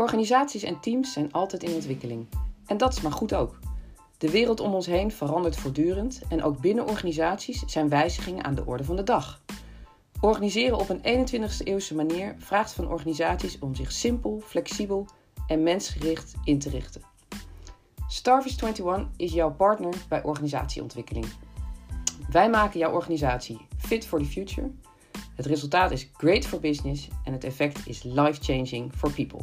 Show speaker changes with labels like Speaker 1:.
Speaker 1: Organisaties en teams zijn altijd in ontwikkeling. En dat is maar goed ook. De wereld om ons heen verandert voortdurend en ook binnen organisaties zijn wijzigingen aan de orde van de dag. Organiseren op een 21e-eeuwse manier vraagt van organisaties om zich simpel, flexibel en mensgericht in te richten. Starfish 21 is jouw partner bij organisatieontwikkeling. Wij maken jouw organisatie fit for the future. Het resultaat is great for business en het effect is life-changing for people.